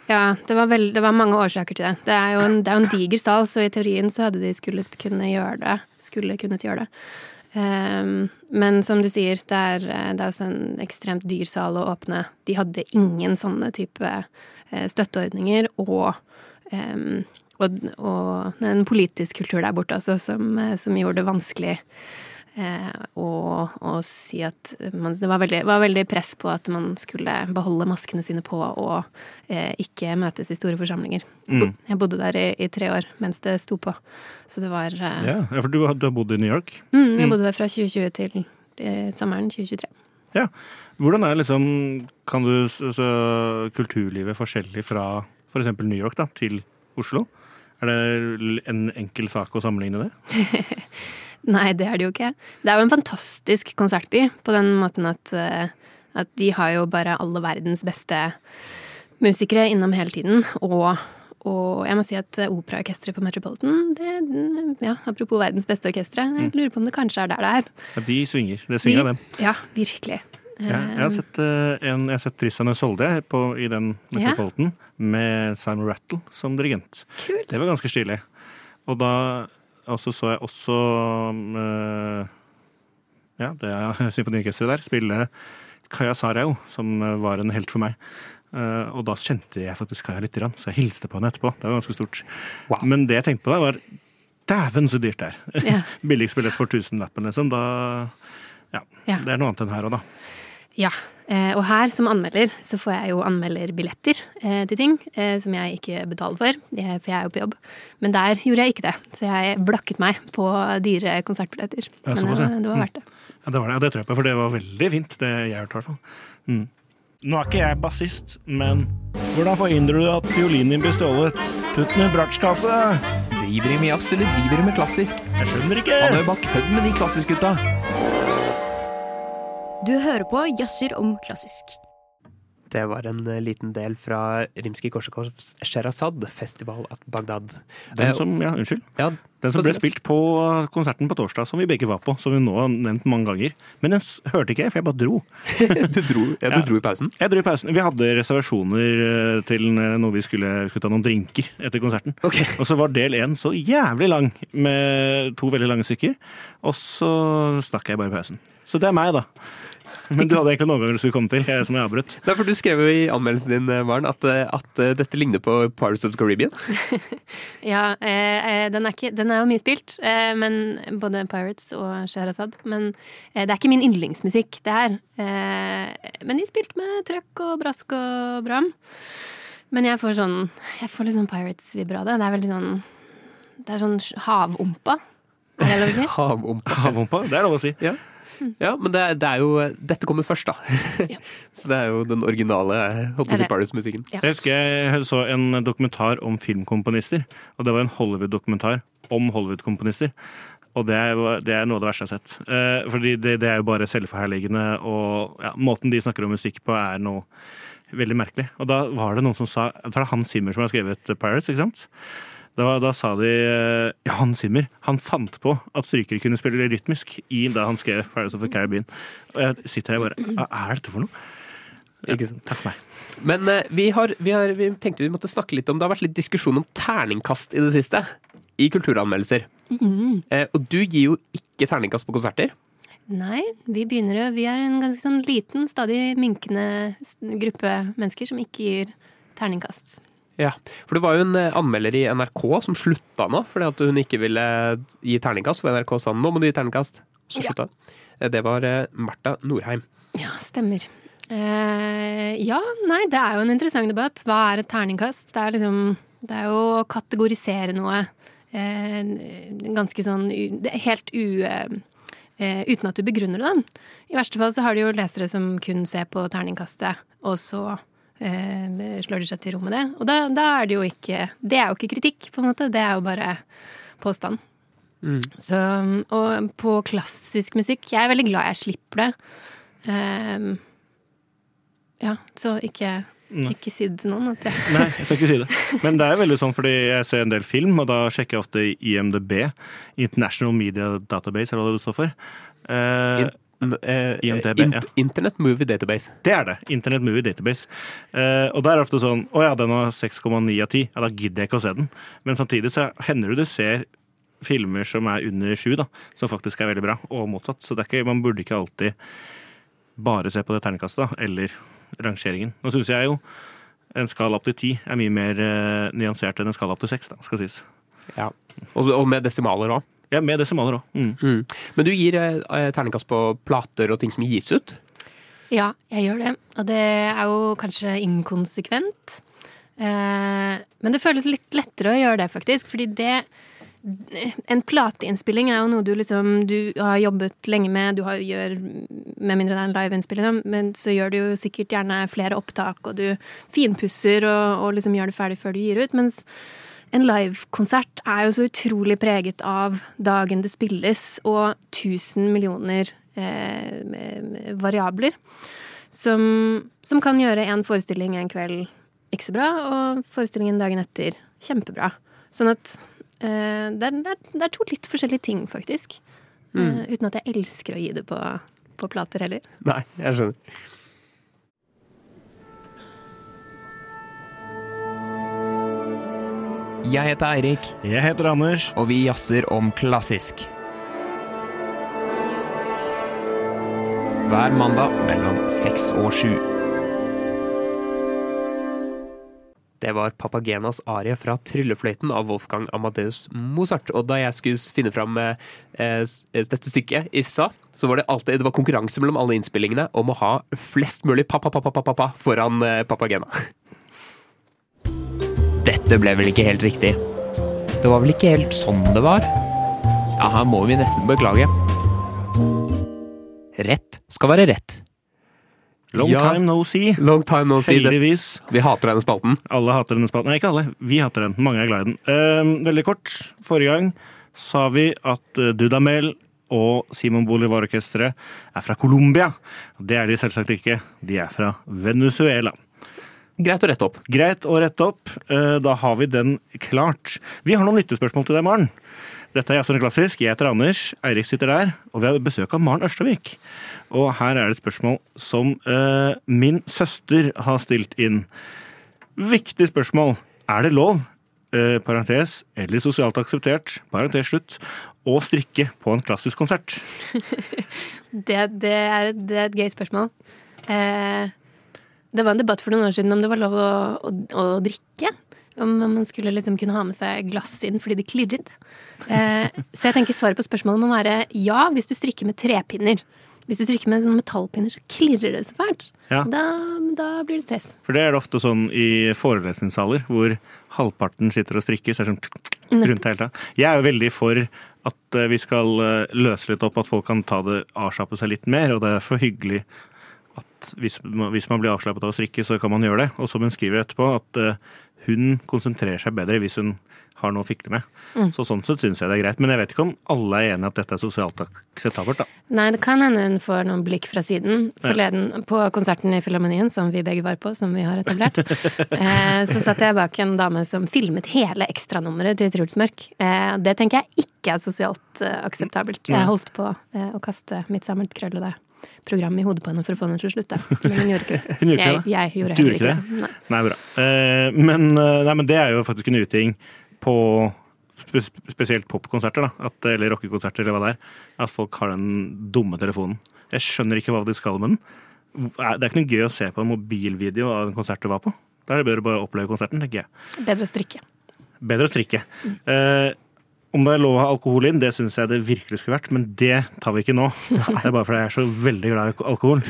ja det, var veld, det var mange årsaker til det. Det er jo en, det er en diger sal, så i teorien så hadde de skullet kunne gjøre det. Skulle kunnet gjøre det. Um, men som du sier, det er, det er også en ekstremt dyr sal å åpne. De hadde ingen sånne type eh, støtteordninger og, um, og, og en politisk kultur der borte også som, eh, som gjorde det vanskelig eh, å, å si at man, det var veldig, var veldig press på at man skulle beholde maskene sine på og eh, ikke møtes i store forsamlinger. Mm. Jeg bodde der i, i tre år mens det sto på. Så det var eh, Ja, ja for du, du har bodd i New York. mm, Jeg bodde der fra 2020 til eh, sommeren 2023. Ja. Hvordan er liksom Kan du så, kulturlivet forskjellig fra f.eks. New York da, til Oslo? Er det en enkel sak å sammenligne det? Nei, det er det jo ikke. Det er jo en fantastisk konsertby på den måten at, eh, at de har jo bare alle verdens beste musikere innom hele tiden. Og, og jeg må si at operaorkesteret på Metropolitan det, ja, Apropos verdens beste orkestre, jeg lurer på om det kanskje er der det er. Ja, de svinger. Det svinger de, dem. Ja, virkelig. Ja, jeg har sett, eh, en, jeg har sett på, i den Metropolitan med Simon Rattle som dirigent. Kult. Det var ganske stilig. Og da og så så jeg også eh, Ja, det er symfoniorkesteret der spille Kaya Sarau, som var en helt for meg. Eh, og da kjente jeg faktisk Kaya litt, så jeg hilste på henne etterpå. Det var ganske stort. Wow. Men det jeg tenkte på da, var Dæven, så dyrt det er! Ja. Billigst billett for tusenlappen, liksom. Da Ja. Ja. Det er noe annet enn her òg, da. Ja, og her som anmelder så får jeg jo anmelderbilletter eh, til ting eh, som jeg ikke betaler for, for jeg er jo på jobb. Men der gjorde jeg ikke det, så jeg blakket meg på dyre konsertbilletter. Men det, var- det var verdt det. Ja, det var det. Ja, det tror jeg på, for det var veldig fint, det jeg hørte i hvert fall. Mm. Nå er ikke jeg bassist, men hvordan forhindrer du at fiolinen din blir stjålet? Putt den i bratsjkasse! Driver de med jazz, eller driver de med klassisk? Jeg skjønner ikke! Han er jo bare kødd med de klassisk-gutta. Du hører på Jazzer om klassisk. Det var en eh, liten del fra Rimskij-Korsakovs Sherazad, festival at Bagdad. Den Eh, som, ja, unnskyld. ja, Den som ble spilt på konserten på torsdag, som vi begge var på, som vi nå har nevnt mange ganger. Men den hørte ikke jeg, for jeg bare dro. du dro, ja, du Ja. dro i pausen? Jeg dro i pausen. Vi hadde reservasjoner eh, til noe vi skulle, vi skulle ta noen drinker etter konserten. Okay. Og så var del én så jævlig lang, med to veldig lange stykker. Og så stakk jeg bare i pausen. Så det er meg, da. Men du hadde egentlig en overgang du skulle komme til, jeg som jeg avbrøt. Nei, for Du skrev jo i anmeldelsen din eh, Maren, at, eh, at eh, dette ligner på Pirates of the Caribbean. Ja, eh, den, er ikke, den er jo mye spilt, eh, men både Pirates og Sheherazad. Men eh, det er ikke min yndlingsmusikk, det her. Eh, men de spilte med trøkk og brask og bram. Men jeg får sånn Jeg får litt sånn Pirates-vibrade. Det er veldig sånn Det er sånn havompa. Er det lov å si? Havompa. Havompa, det er lov å si. Ja. Ja, men det, er- det er jo Dette kommer først, da. Ja. Så det er jo den originale Pirates-musikken. Ja. Jeg husker jeg så en dokumentar om filmkomponister. Og det var en Hollywood-dokumentar om Hollywood-komponister. Og det er, det er noe av det verste jeg har sett. Eh, fordi det, det er jo bare selvforherligende, og ja, måten de snakker om musikk på, er noe veldig merkelig. Og da var det noen som sa Det er Hans Zimmer som har skrevet Pirates, ikke sant? Da, da sa de eh, Ja, han Simmer han fant på at strykere kunne spille rytmisk i da han skrev Pirates of the Caribbean. Og jeg sitter her og bare Hva er dette for noe? Ikke sant? Takk for meg. Men eh, vi, har, vi, har, vi tenkte vi måtte snakke litt om Det har vært litt diskusjon om terningkast i det siste. I kulturanmeldelser. Mm. Eh, og du gir jo ikke terningkast på konserter. Nei, vi begynner jo Vi er en ganske sånn liten, stadig minkende gruppe mennesker som ikke gir terningkast. Ja, For det var jo en eh, anmelder i NRK som slutta nå fordi at hun ikke ville gi terningkast. For NRK sa nå må du gi terningkast. Så slutta hun. Ja. Det var eh, Martha Norheim. Ja, stemmer. Eh, ja, nei, det er jo en interessant debatt. Hva er et terningkast? Det er liksom Det er jo å kategorisere noe eh, ganske sånn helt u... Eh, eh, uten at du begrunner det. I verste fall så har du jo lesere som kun ser på terningkastet, og så eh, slår de seg til ro med det. Og da, da er det jo ikke Det er jo ikke kritikk, på en måte. Det er jo bare påstand. Mm. Så, og på klassisk musikk Jeg er veldig glad jeg slipper det. Eh, ja, så ikke, Nei. ikke si det til noen. At jeg, Nei, jeg skal ikke si det. Men det er veldig sånn fordi jeg ser en del film, og da sjekker jeg ofte IMDb. International Media Database, er det det står for. Eh, eh, IMDb, Int- ja. Internet Movie Database. det er det. Internet Movie Database. Eh, og da er det ofte sånn Å ja, den har 6,9 av 10. Ja, da gidder jeg ikke å se den. Men samtidig så hender det du ser filmer som er under 7, da. Som faktisk er veldig bra, og motsatt. Så det er ikke, man burde ikke alltid bare se på det ternekastet, da. Eller rangeringen. Nå syns jeg jo en skala opp til 10 er mye mer eh, nyansert enn en skala opp til 6, da, skal sies. Ja. Og, og med desimaler òg. Ja, med desimaler òg. Mm. Mm. Men du gir eh, terningkast på plater og ting som gis ut. ja, jeg gjør det. Og det er jo kanskje inkonsekvent. Eh, men det føles litt lettere å gjøre det, faktisk. Fordi det En plateinnspilling er jo noe du liksom Du har jobbet lenge med, du har, gjør Med mindre det er en liveinnspilling, men så gjør du jo sikkert gjerne flere opptak, og du finpusser og, og liksom gjør det ferdig før du gir ut. Mens en livekonsert er jo så utrolig preget av dagen det spilles, og 1000 millioner eh, variabler. Som, som kan gjøre en forestilling en kveld ikke så bra, og forestillingen dagen etter kjempebra. Sånn at eh, det, er, det, er, to litt forskjellige ting, faktisk. Eh, uten at jeg elsker å gi det på, på plater heller. Nei, jeg skjønner. Jeg heter Eirik, Jeg heter Anders. og vi jazzer om klassisk. Hver mandag mellom seks og sju. Det var Papagenas arie fra Tryllefløyten av Wolfgang Amadeus Mozart. Og da jeg skulle finne fram eh, dette stykket i stad, så var det alltid det var konkurranse mellom alle innspillingene om å ha flest mulig pappa-pappa-pappa foran eh, Papagena. Dette ble vel ikke helt riktig. Det var vel ikke helt sånn det var? Ja, her må vi nesten beklage. Rett skal være rett. Long Ja. time no see. Long time no see. Heldigvis. Vi hater denne spalten. Alle hater denne spalten. Nei, ikke alle. Vi hater den. Mange er glad i den. Uh, veldig kort. Forrige gang sa vi at eh, Dudamel og Simon Bolivar-orkesteret er fra Colombia. Det er de selvsagt ikke. De er fra Venezuela. Greit å rette opp. Greit å rette opp. Eh, Da har vi den klart. Vi har noen lyttespørsmål til deg, Maren. Dette er Jazzon Klassisk. Jeg heter Anders. Eirik sitter der. Og vi har besøk av Maren Ørstavik. Og her er det et spørsmål som uh, min søster har stilt inn. Viktig spørsmål. Er det lov, uh, parentes, eller sosialt akseptert, parentes slutt, å strikke på en klassisk konsert? Det, det, er, det er et gøy spørsmål. Eh, det var en debatt for noen år siden om det var lov å, å, å drikke. Om man skulle liksom kunne ha med seg glass inn fordi det klirret. Eh, så jeg tenker svaret på spørsmålet må være ja, hvis du strikker med trepinner. Hvis du strikker med metallpinner, så klirrer det så fælt. Ja. Da, da blir det stress. For det er det ofte sånn i forelesningssaler, hvor halvparten sitter og strikker. så er det sånn rundt hele tiden. Jeg er jo veldig for at eh, vi skal eh, løse litt opp, at folk kan ta det, avslappe seg litt mer. Og det er for hyggelig at hvis, man- hvis man blir avslappet av å strikke, så kan man gjøre det. Og som hun skriver etterpå, at eh, hun konsentrerer seg bedre hvis hun har noe å fikle med. Så sånn sett syns jeg det er greit. Men jeg vet ikke om alle er enig at dette er sosialt akseptabelt, da. Nei, det kan hende hun får noen blikk fra siden. Forleden på konserten i Filharmonien, som vi begge var på, som vi har etablert, eh, så satt jeg bak en dame som filmet hele ekstranummeret til Truls Mørk. Eh, det tenker jeg ikke er sosialt eh, akseptabelt. Jeg holdt på eh, å kaste mitt sammenkrøllede program i hodet på henne for å få henne til å slutte. Men hun gjorde ikke det. Jeg, jeg gjorde heller ikke det. Nei. Nei, bra. Eh, men, eh, nei, men det er jo faktisk en uting på spesielt popkonserter, eller rockekonserter, eller hva det er, at folk har den dumme telefonen. Jeg skjønner ikke hva de skal med den. Det er ikke noe gøy å se på en mobilvideo av en konsert du var på. Da er det bedre å bare oppleve konserten, tenker jeg. Bedre å strikke. Bedre å strikke. Eh, om det er lov å ha alkohol inn, det syns jeg det virkelig skulle vært, men det tar vi ikke nå. Det er bare fordi jeg er så veldig glad i alkohol.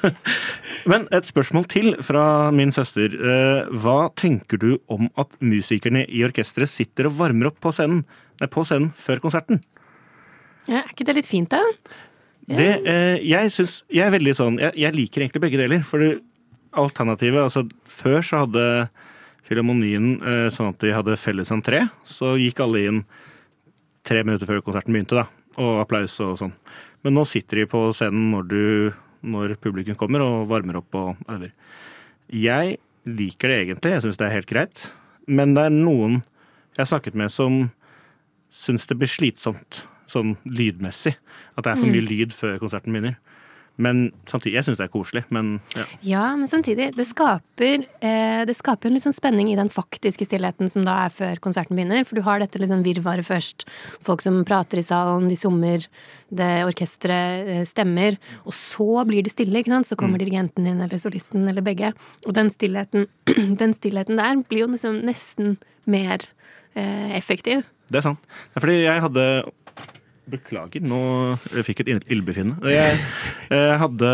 Men et spørsmål til fra min søster. Eh, Hva tenker du om at musikerne i orkesteret sitter og varmer opp på scenen, nei, på scenen før konserten? Ja, er ikke det litt fint, da? Det, eh, jeg, synes, jeg er veldig sånn jeg, jeg liker egentlig begge deler. For alternativet altså Før så hadde Filharmonien eh, sånn at de hadde felles entré. Så gikk alle inn tre minutter før konserten begynte, da. Og applaus og sånn. Men nå sitter de på scenen når, du, når publikum kommer og varmer opp og øver. Jeg liker det egentlig. Jeg syns det er helt greit. Men det er noen jeg har snakket med som syns det blir slitsomt sånn lydmessig. At det er for mye lyd før konserten begynner. Men samtidig, jeg syns det er koselig. Men ja. Ja, men samtidig, det skaper, eh, det skaper en litt sånn spenning i den faktiske stillheten som da er før konserten begynner. For du har dette liksom virvaret først. Folk som prater i salen, de summer, det orkesteret eh, stemmer. Og så blir det stille, ikke sant. Så kommer dirigenten inn, eller solisten, eller begge. Og den stillheten, den stillheten der blir jo liksom nesten mer eh, effektiv. Det er sant. Det er fordi jeg hadde Beklager, nå fikk jeg et ildbefinnende. Jeg eh, hadde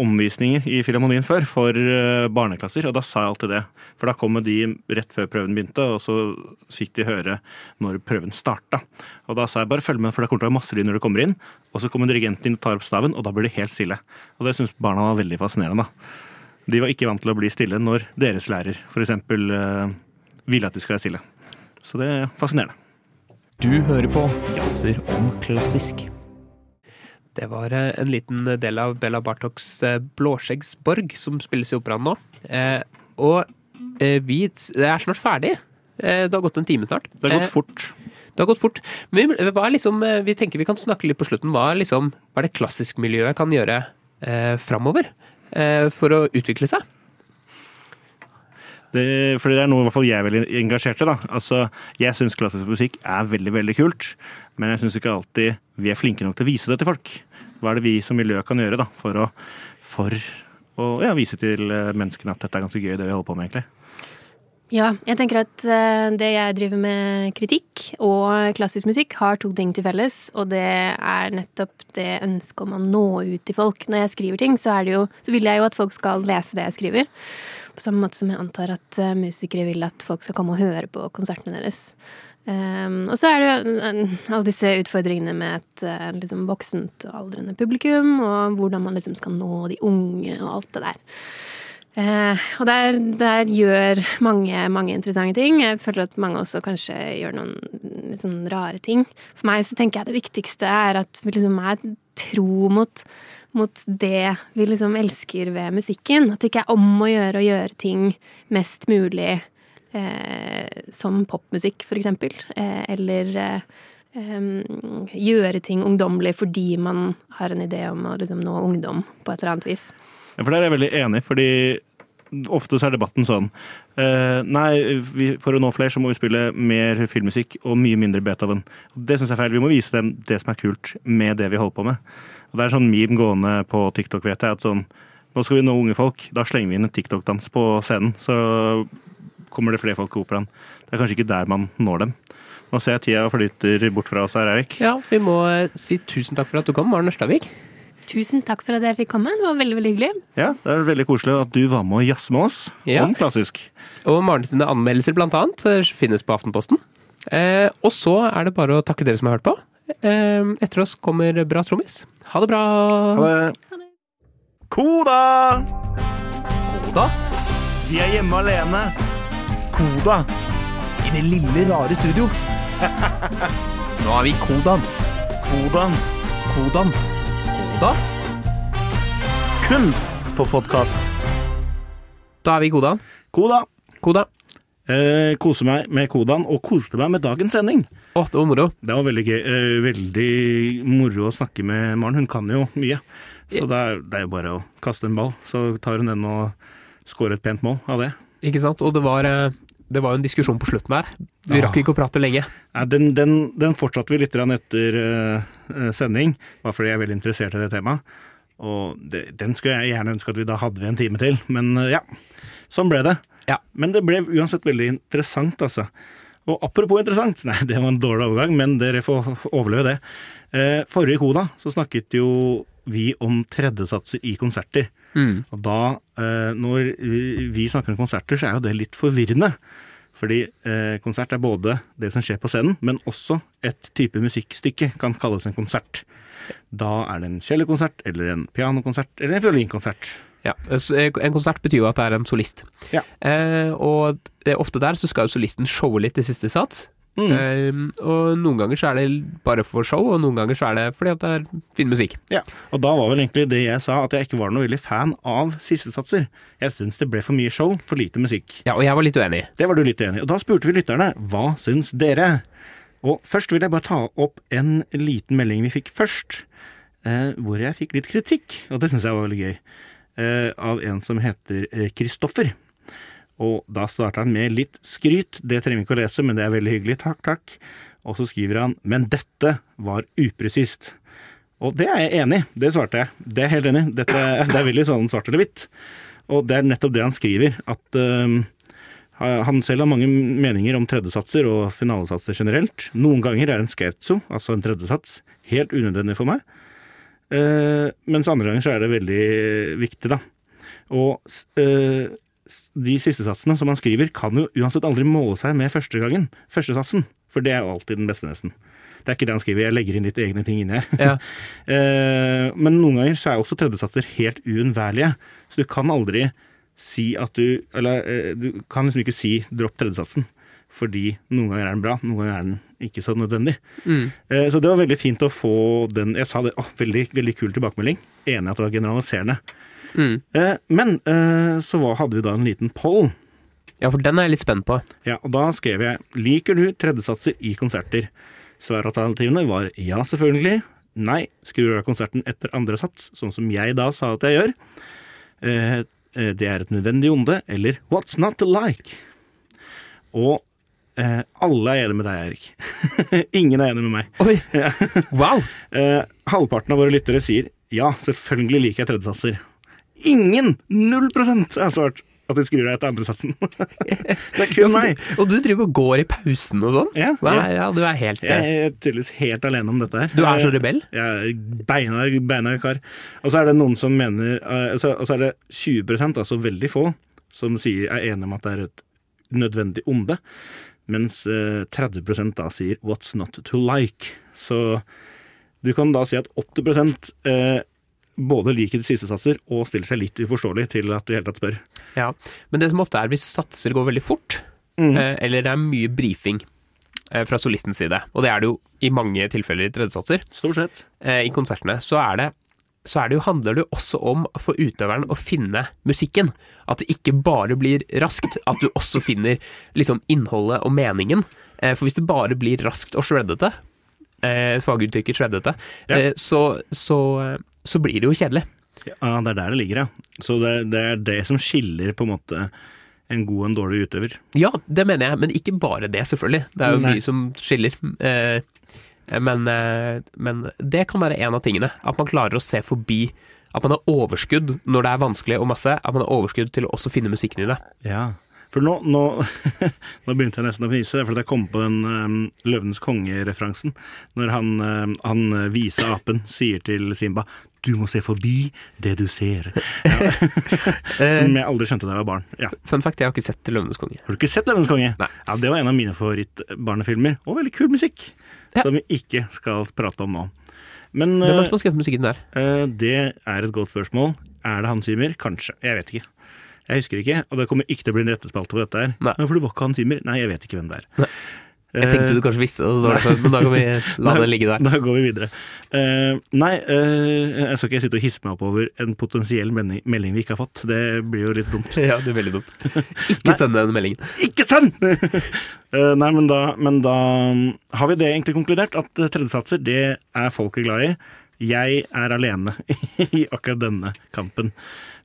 omvisninger i Filharmonien før for eh, barneklasser, og da sa jeg alltid det. For da kom de rett før prøven begynte, og så fikk de høre når prøven starta. Og da sa jeg bare følg med, for det kommer til å være masse lyd når du kommer inn. Og så kommer dirigenten inn og tar opp staven, og da blir det helt stille. Og det syns barna var veldig fascinerende. De var ikke vant til å bli stille når deres lærer f.eks. Eh, ville at de skulle være stille. Så det er fascinerende. Du hører på Jazzer om klassisk. Det var eh, en liten del av Bella Bartoks eh, Blåskjeggsborg som spilles i operaen nå. Eh, og eh, vi Det er snart ferdig. Det har gått en time snart. Det har gått fort. Det har gått fort. Men vi- hva er liksom, vi tenker vi kan snakke litt på slutten. Hva er, liksom, hva er det klassiskmiljøet kan gjøre eh, framover eh, for å utvikle seg? Det, fordi det er noe i hvert fall jeg er veldig engasjert i. da. Altså, Jeg syns klassisk musikk er veldig veldig kult, men jeg syns ikke alltid vi er flinke nok til å vise det til folk. Hva er det vi som miljø kan gjøre da, for å, for å ja, vise til eh, menneskene at dette er ganske gøy, det vi holder på med, egentlig? Ja, jeg tenker at eh, det jeg driver med kritikk og klassisk musikk, har to ting til felles, og det er nettopp det ønsket om å nå ut til folk. Når jeg skriver ting, så, jo, så vil jeg jo at folk skal lese det jeg skriver. På samme måte som jeg antar at eh, musikere vil at folk skal komme og høre på konsertene deres. Um, og så er det jo eh, alle disse utfordringene med et liksom voksent og aldrende publikum, og hvordan man liksom skal nå de unge og alt det der. Eh, og der, der gjør mange, mange interessante ting. Jeg føler at mange også kanskje gjør noen litt sånn rare ting. For meg så tenker jeg det viktigste er at vi liksom er tro mot mot det vi liksom elsker ved musikken. At det ikke er om å gjøre å gjøre ting mest mulig eh, som popmusikk, for eksempel. Eh, eller em, gjøre ting ungdommelig fordi man har en idé om å liksom, nå ungdom på et eller annet vis. For der er jeg veldig enig, fordi ofte så er debatten sånn uh, Nei, vi, for å nå flere så må vi spille mer filmmusikk og mye mindre Beethoven. Det syns jeg er feil. Vi må vise dem det som er kult med det vi holder på med. Og Det er sånn meme gående på TikTok, vet jeg, at sånn Nå skal vi nå unge folk. Da slenger vi inn en TikTok-dans på scenen, så kommer det flere folk til operaen. Det er kanskje ikke der man når dem. Nå ser jeg tida flyter bort fra oss her, Erik. Ja, vi må eh, si tusen takk for at du kom, Maren Ørstavik. Tusen takk for at jeg fikk komme. Det var veldig veldig hyggelig. Ja, Det er veldig koselig at du var med å jazze med oss Ja. om klassisk. Og Maren sine anmeldelser blant annet eh, finnes på Aftenposten. Eh, og så er det bare å takke dere som har hørt på. Eh, etter oss kommer Bra trommis. Ha det bra! Ha det. Koda! Koda Vi er hjemme alene. Koda. i det lille, rare studio. Nå er vi Kodan. Kodan. Kodan. Koda? Kun på podkast. Da er vi i Kodan. Koda. Koda. Eh, kose meg med Kodaen, og koste meg med dagens sending. Å, det var moro. Det var veldig gøy. Eh, veldig moro å snakke med Maren. Hun kan jo mye. Så det er, det er jo bare å kaste en ball, så tar hun den og scorer et pent mål av det. Ikke sant? Og det var, eh, det var jo en diskusjon på slutten der. Vi ja. rakk ikke å prate lenge. Nei, den, den, den fortsatte vi litt etter eh, sending, bare fordi jeg er veldig interessert i det temaet. Og det, den skulle jeg gjerne ønske at vi da hadde en time til, men uh, ja. Sånn ble det. Ja. Men det ble uansett veldig interessant, altså. Og apropos interessant, nei, det var en dårlig overgang, men dere får overleve det. Uh, forrige Koda så snakket jo vi om tredjesatser i konserter. Mm. Og da, eh, når vi- snakker om konserter, så er jo det litt forvirrende. Fordi eh, konsert er både det som skjer på scenen, men også et type musikkstykke kan kalles en konsert. Da er det en cellokonsert, eller en pianokonsert, eller en fiolinkonsert. Ja, eh, En konsert betyr jo at det er en solist. Ja. Eh, og ofte der så skal jo solisten showe litt i siste sats. Mm. Eh, og noen ganger så er det bare for show, og noen ganger så er det fordi at det er fin musikk. Ja, og da var vel egentlig det jeg sa, at jeg ikke var noe veldig fan av sistesatser. Jeg syns det ble for mye show, for lite musikk. Ja, og jeg var litt uenig. Det var du litt uenig i. Og da spurte vi lytterne hva syns dere? Og først vil jeg bare ta opp en liten melding vi fikk først, eh, hvor jeg fikk litt kritikk, og det syns jeg var veldig gøy, eh, av en som heter eh, Kristoffer. Og da starter han med litt skryt, det trenger vi ikke å lese, men det er veldig hyggelig, takk, takk. Og så skriver han 'men dette var upresist'. Og det er jeg enig det svarte jeg. Det er helt enig. Dette, det er veldig sånn svart eller hvitt. Og det er nettopp det han skriver, at uh, han selv har mange meninger om tredjesatser og finalesatser generelt. Noen ganger er en scherzo, altså en tredjesats, helt unødvendig for meg. Uh, mens andre ganger så er det veldig viktig, da. Og s- de siste satsene som han skriver, kan jo uansett aldri måle seg med første gangen. Første satsen. For det er jo alltid den beste, nesten. Det er ikke det han skriver, jeg legger inn litt egne ting inni her. Ja. Eh, men noen ganger så er også tredjesatser helt uunnværlige. Så du kan aldri si at du Eller eh, du kan liksom ikke si 'dropp tredjesatsen'. Fordi noen ganger er den bra, noen ganger er den ikke så nødvendig. Mm. Eh, så det var veldig fint å få den Jeg sa det, å, veldig, veldig kul tilbakemelding. Enig i at det var generaliserende. Mm. Eh, men eh, så var, hadde vi da en liten poll. Ja, for den er jeg litt spent på. Ja, og da skrev jeg 'Liker du tredjesatser i konserter?' Svaralternativene var ja, selvfølgelig. Nei, skrur av konserten etter andre sats, sånn som jeg da sa at jeg gjør. Eh, eh, det er et nødvendig onde, eller what's not to like? Og eh, alle er enige med deg, Erik. Ingen er enig med meg. Oi! Wow! Eh, halvparten av våre lyttere sier ja, selvfølgelig liker jeg tredjesatser. Ingen! Null prosent har svart at de skrur av etter andre satsen. det er kun meg. Og du driver og går i pausen og sånn? Ja, ja. ja, du er helt Jeg er tydeligvis helt alene om dette her. Du er så rebell? Jeg er beinar, beinar kar. Og så er det noen som mener eh, så- Og så er det 20 altså veldig få, som sier, er enige om at det er et nødvendig onde. Mens eh, 30 da sier 'what's not to like'. Så du kan da si at 80 eh, både liker de siste satser og stiller seg litt uforståelig til at du i hele tatt spør. Ja. Men det som ofte er hvis satser går veldig fort, eh, eller det er mye brifing eh, fra solistens side, og det er det jo i mange tilfeller i tredjesatser, Stort sett. eh, i konsertene, så er det så er det jo, handler det jo også om for utøveren å finne musikken. At det ikke bare blir raskt, at du også finner liksom innholdet og meningen. Eh, For hvis det bare blir raskt og shreddete, eh, faguttrykket shreddete, Ja. eh, så, så, så blir det jo kjedelig. Ja, det er der det ligger, ja. Så det, det er det som skiller på en måte en god og en dårlig utøver. Ja, det mener jeg, men ikke bare det, selvfølgelig. Det er jo Nei. mye som skiller. Eh, men, eh, men det kan være en av tingene. At man klarer å se forbi At man har overskudd når det er vanskelig og masse. At man har overskudd til å også finne musikken i det. Ja. For nå, nå, nå begynte jeg nesten å fnise, fordi jeg kom på den um, Løvenes konge-referansen. Når han, um, han vise apen sier til Simba du må se forbi det du ser. Ja. Som jeg aldri skjønte da jeg var barn. Ja. Fun fact, jeg har ikke sett 'Løvenes konge'. Har du ikke sett Løvenes konge? Nei. Ja, Det var en av mine favorittbarnefilmer, og veldig kul musikk. Ja. Som vi ikke skal prate om nå. Men Hvem eh, har skrevet musikken der? Uh, Det er et godt spørsmål. Er det Hans Zimmer? Kanskje. Jeg vet ikke. Jeg husker ikke, og det kommer ikke til å bli en rettespalte på dette her. Nei. For det var ikke han Timmer. Nei, jeg vet ikke hvem det er. Nei. Jeg tenkte du kanskje visste det, det men da kan vi la det ligge der. Da går vi videre. Uh, nei, uh, jeg skal ikke sitte og hisse meg opp over en potensiell melding, vi ikke har fått. Det blir jo litt dumt. Ja, det er veldig dumt. Ikke send den meldingen. Ikke send! uh, nei, men da, men da har vi det egentlig konkludert, at eh, tredjesatser, det er folket glad i. Jeg er alene i akkurat denne kampen.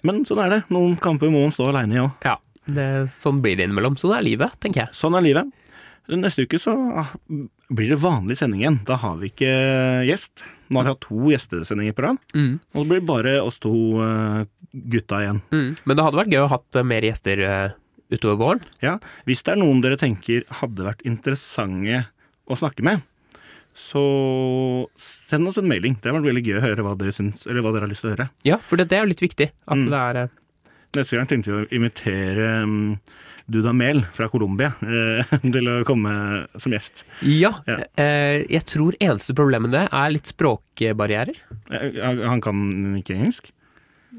Men sånn er det. Noen kamper må man stå aleine i òg. Ja, det, sånn blir det innimellom. Sånn er livet, tenker jeg. Sånn er livet. Neste uke så ah, blir det vanlig sending igjen. Da har vi ikke gjest. Nå har vi hatt to gjestesendinger på rad. Mm. Og så blir det bare oss to eh, gutta igjen. Mm. Men det hadde vært gøy å ha hatt eh, mer gjester eh, utover våren. Ja, Hvis det er noen dere tenker hadde vært interessante å snakke med, så send oss en mailing. Det har vært veldig gøy å høre hva dere syns, eller hva dere har lyst til å høre. Ja, for det, det er jo litt viktig. At Mm. det er eh, Neste gang tenkte vi å invitere um, Dudamel fra Colombia eh, til å komme som gjest. Ja. Ja. Eh, jeg tror eneste problemet med det er litt språkbarrierer. Eh, Han kan ikke engelsk?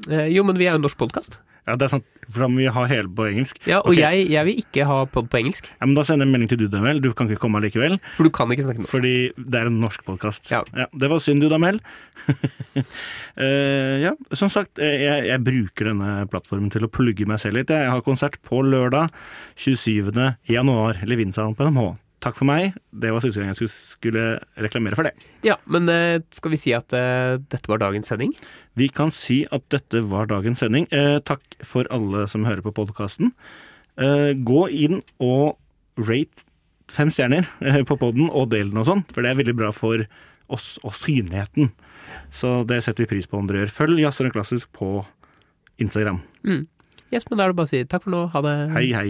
Eh, jo, men vi er jo en norsk podkast. Ja, det er sant, for da må vi ha hele på engelsk. Ja, og okay. jeg, jeg vil ikke ha pod på engelsk, Ja, men Da sender jeg en melding til du, Damel. Du kan ikke komme likevel, for du kan ikke snakke norsk. fordi det er en norsk podkast. Ja. det var synd, Dudamel. uh, ja, som sagt, eh, jeg, jeg bruker denne plattformen til å plugge meg selv litt. Jeg har konsert på lørdag 27. januar Levinsalen på NMH. Takk for meg. Det var siste gang jeg skulle, reklamere for det. Ja, men eh, skal vi si at uh, dette var dagens sending? Vi kan si at dette var dagens sending. Uh, takk for alle som hører på podkasten. Uh, gå inn og rate fem stjerner på poden, og del den og sånn, for det er veldig bra for oss og synligheten. Så det setter vi pris på om dere gjør. Følg Jazzer og Klassisk på Instagram. Mm. Yes, men da er det bare å si takk for nå. Ha det. Hei, hei.